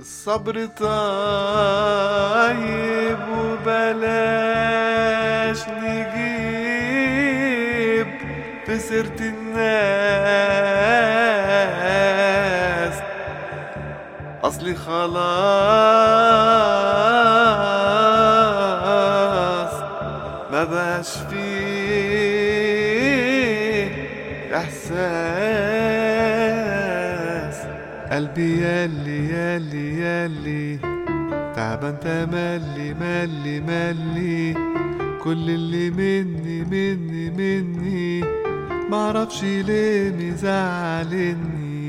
الصبر طيب وبلاش نجيب في سيرة الناس. أصلي خلاص ما بقاش فيه إحساس. قلبي يالي يالي يالي تعبان تملي ملي ملي كل اللي مني مني مني معرفش ليه مزعلني.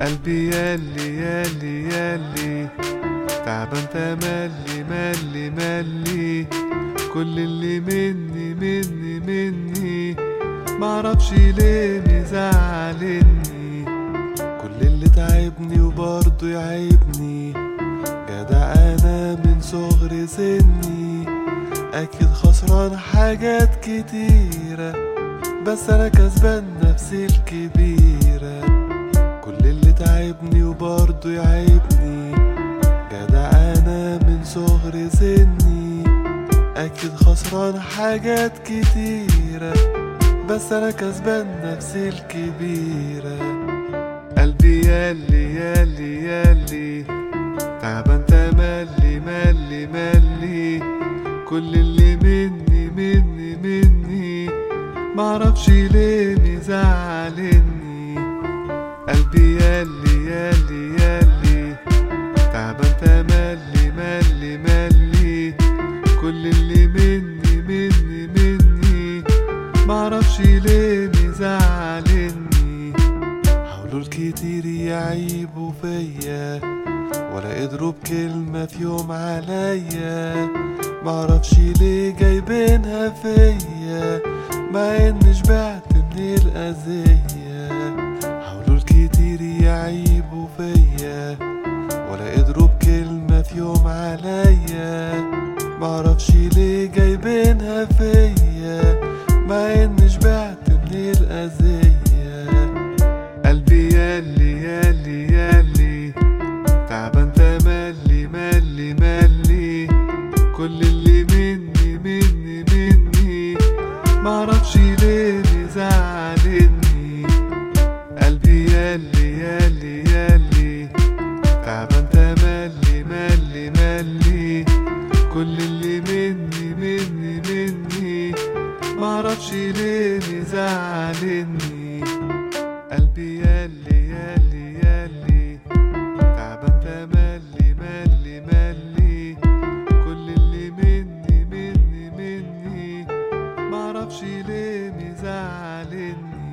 قلبي يالي يالي يالي تعبان تملي ملي ملي كل اللي مني مني مني معرفش ليه مزعلني. وبرضه يعيبني جدع أنا من صغر سني. أكيد خسران حاجات كتيرة بس أنا كسبان نفسي الكبيرة. كل اللي تعبني وبرضه يعيبني جدع أنا من صغر سني. أكيد خسران حاجات كتيرة بس أنا كسبان نفسي الكبيرة. قلبي يالي يالي يالي تعبان تملي ملي ملي كل اللي مني مني مني. معرفش ليه مزعلني قلبي يالي يالي يالي تعبان تملي ملي ملي. كل اللي الكتير يعيبوا فيا ولا قدروا بكلمة في يوم عليا. معرفش ليه جايبينها فيا مع إني شبعت من الأذية. حاولوا الكتير يعيبوا فيا ولا قدروا بكلمة في يوم عليا. معرفش ليه جايبينها فيا معرفش ليه بيزعلني قلبي يالي يالي يالي تعبان تملي ملي ملي. كل اللي مني مني مني. معرفش ليه بيزعلني قلبي يالي معرفش ليه مزعلني